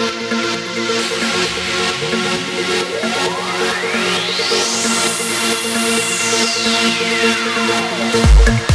Thank you.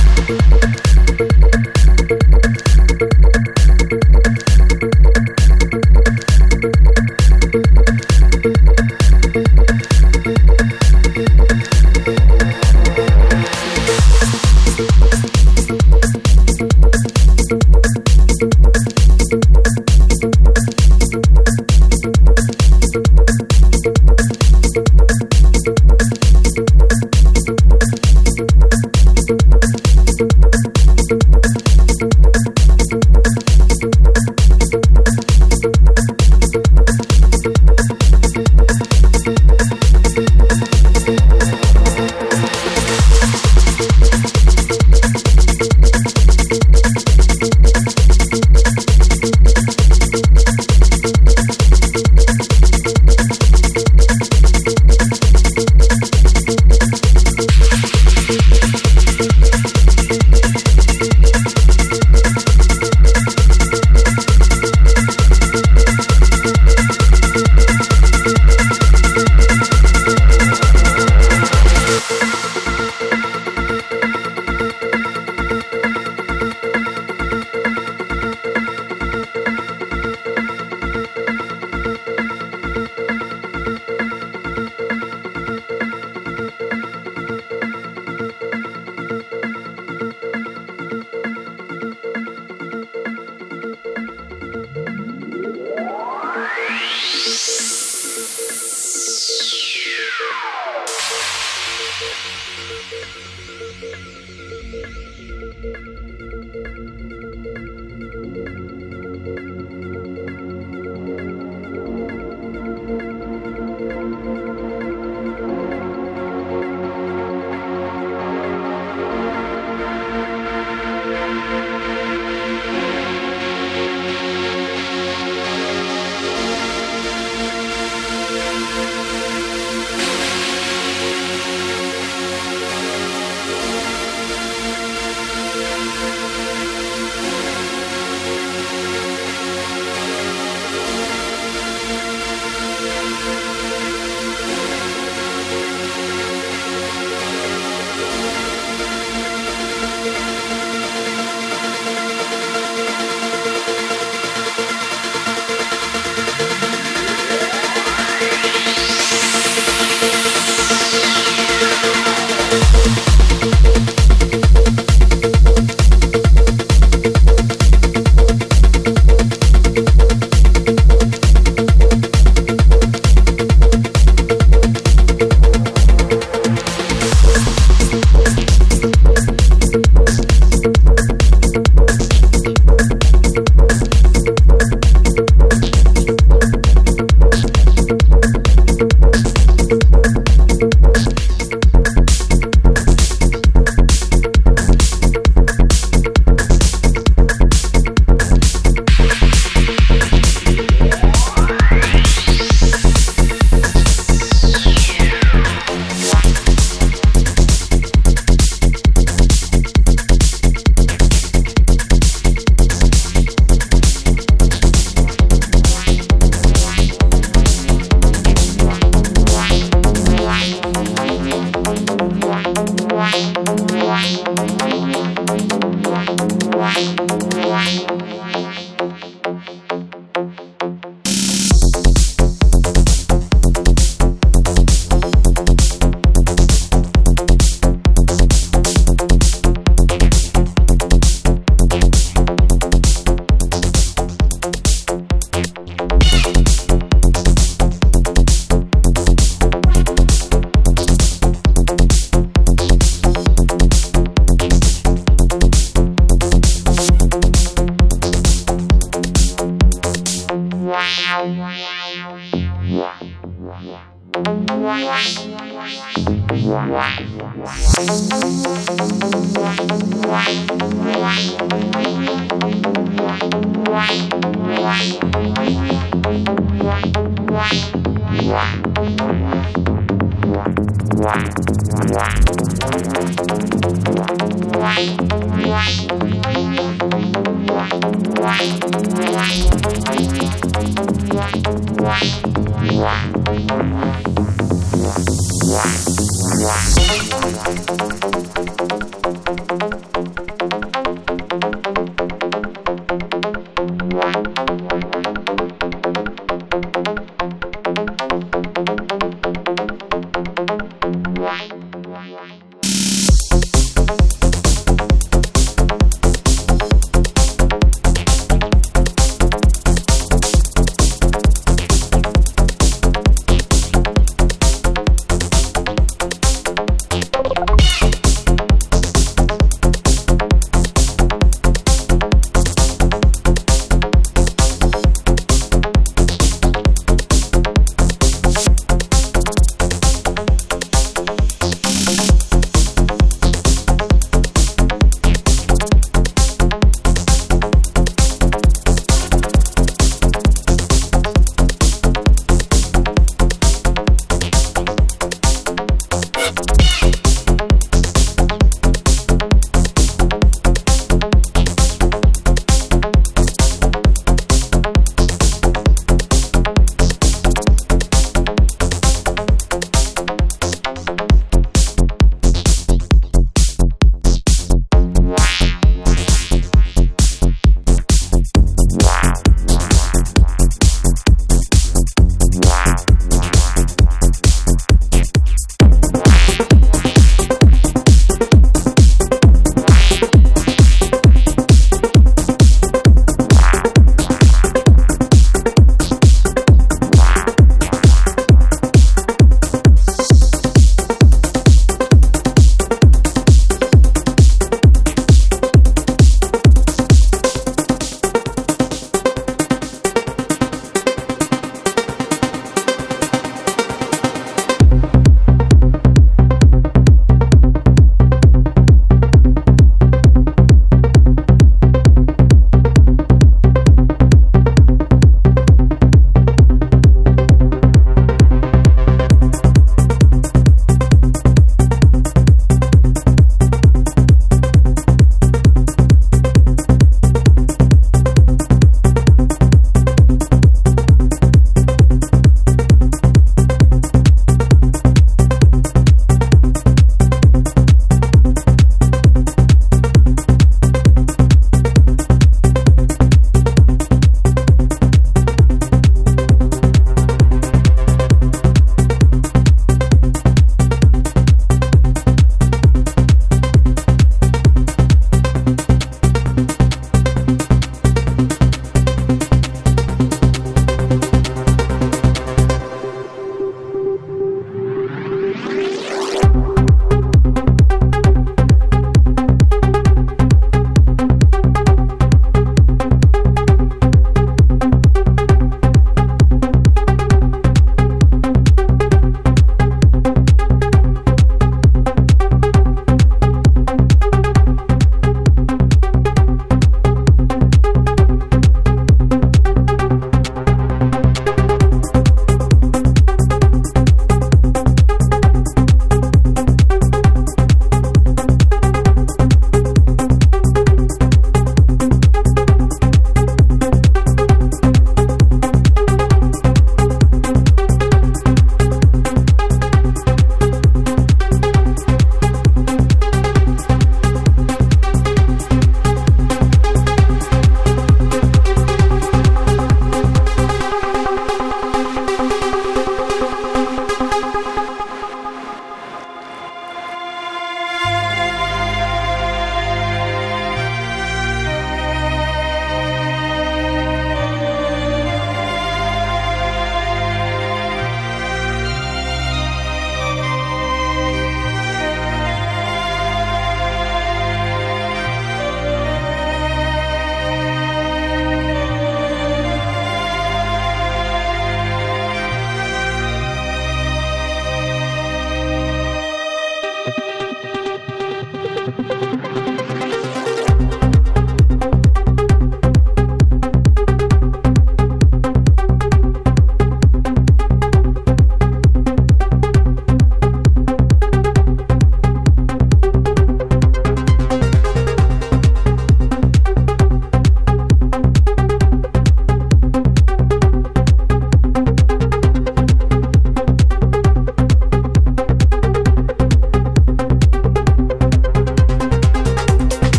Bye.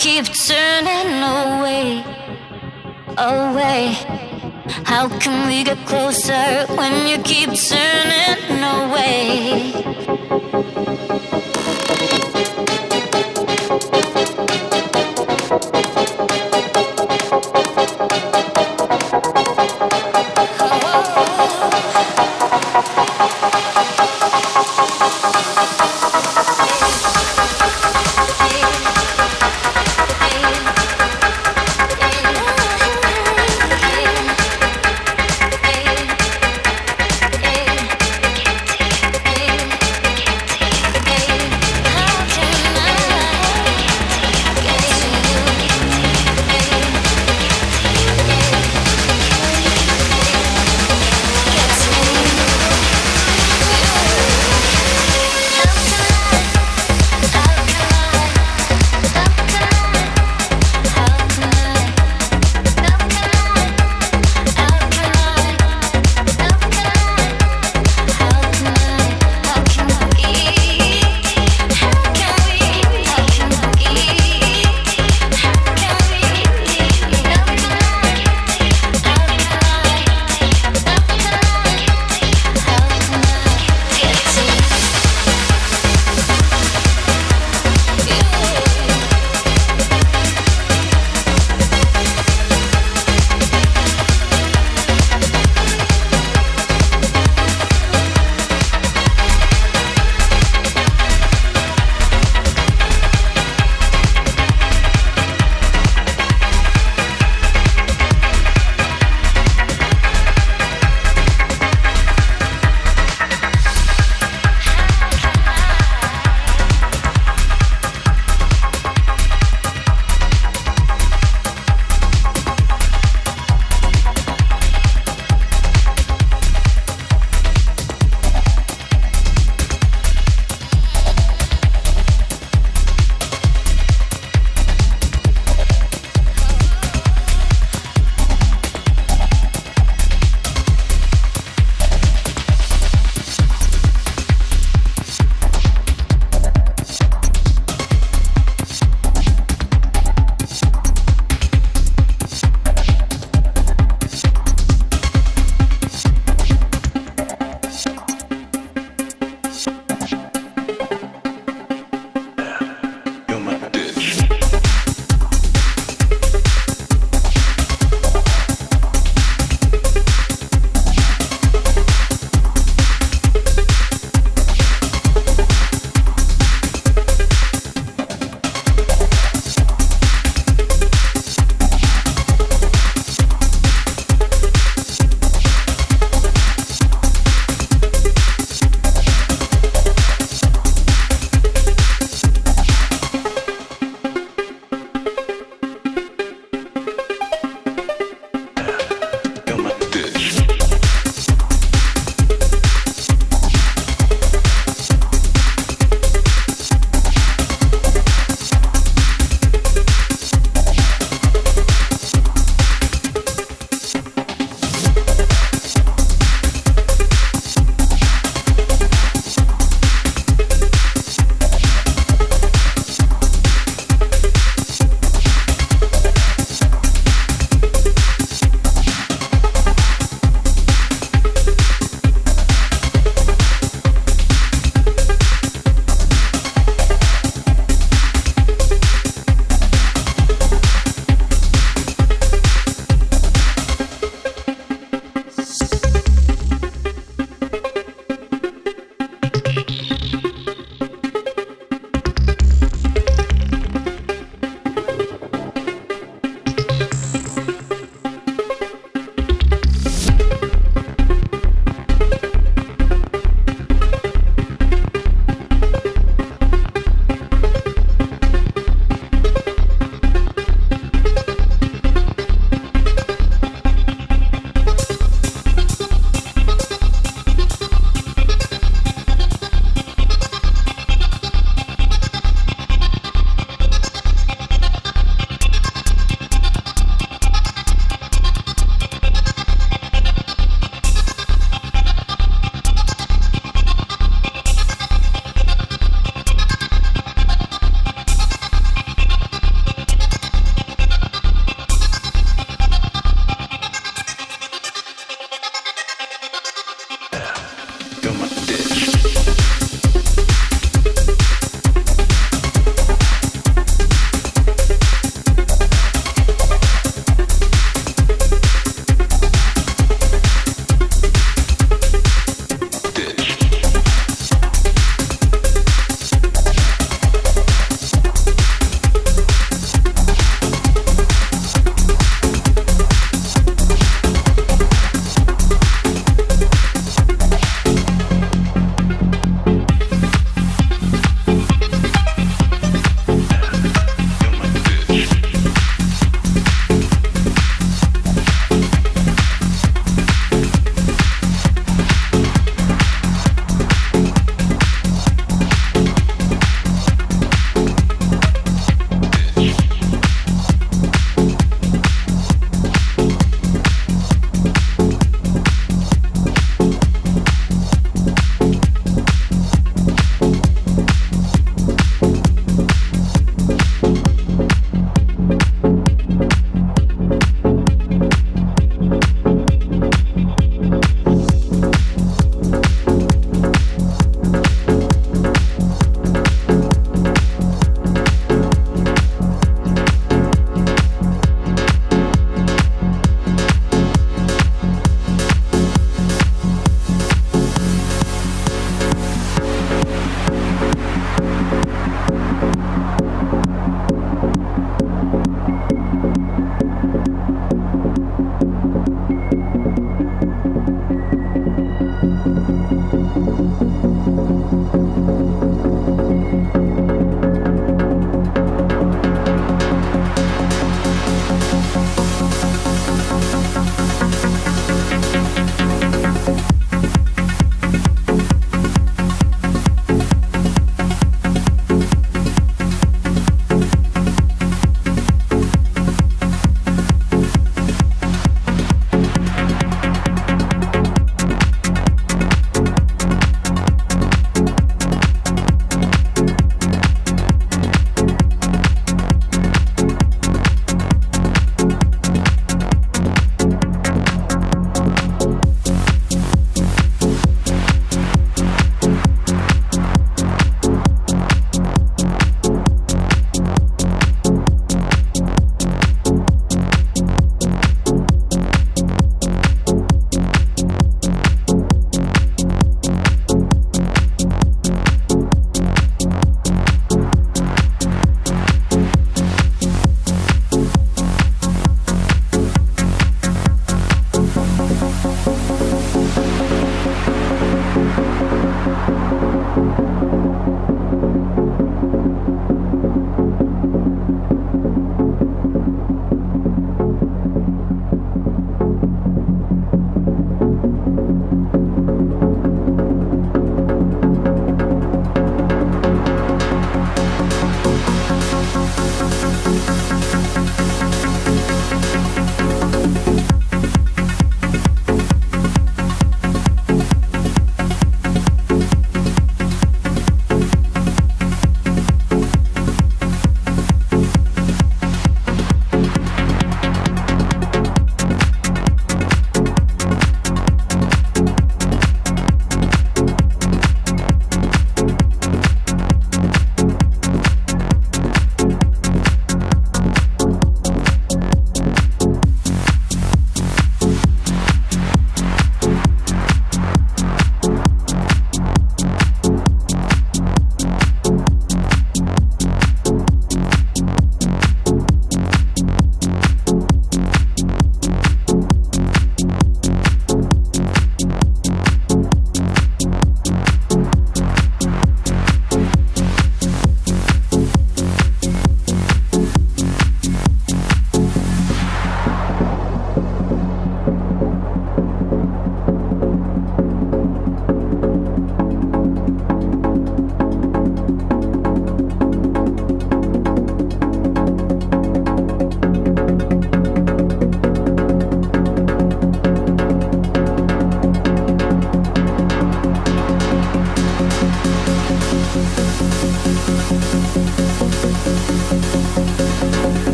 Keep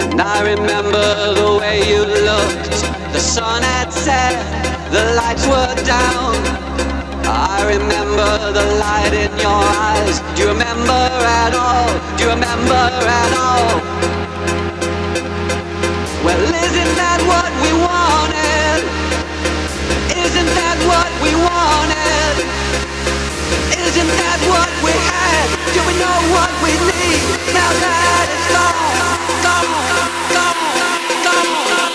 And I remember the way you looked. The sun had set, the lights were down. I remember the light in your eyes. Do you remember at all? Do you remember at all? Well, isn't that what we wanted? Isn't that what we wanted? Isn't that what we had? Now that it's gone, gone, gone, gone, gone.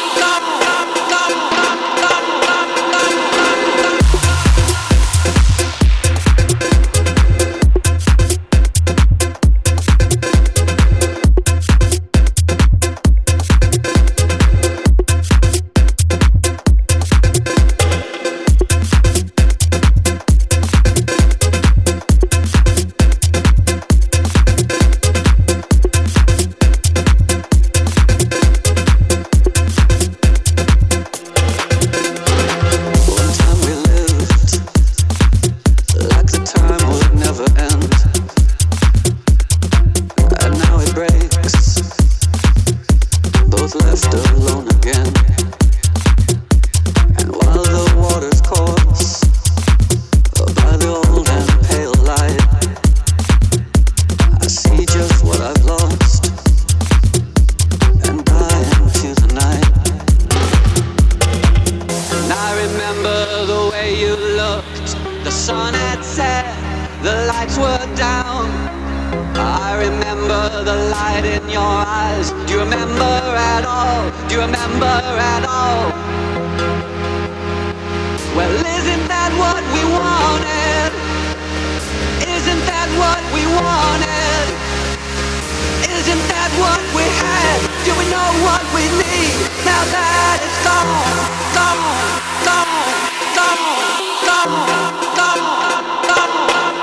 down. I remember the light in your eyes. Do you remember at all? Do you remember at all? Well, isn't that what we wanted? Isn't that what we wanted? Isn't that what we had? Do we know what we need now that it's gone, gone, gone, gone, gone, gone, gone?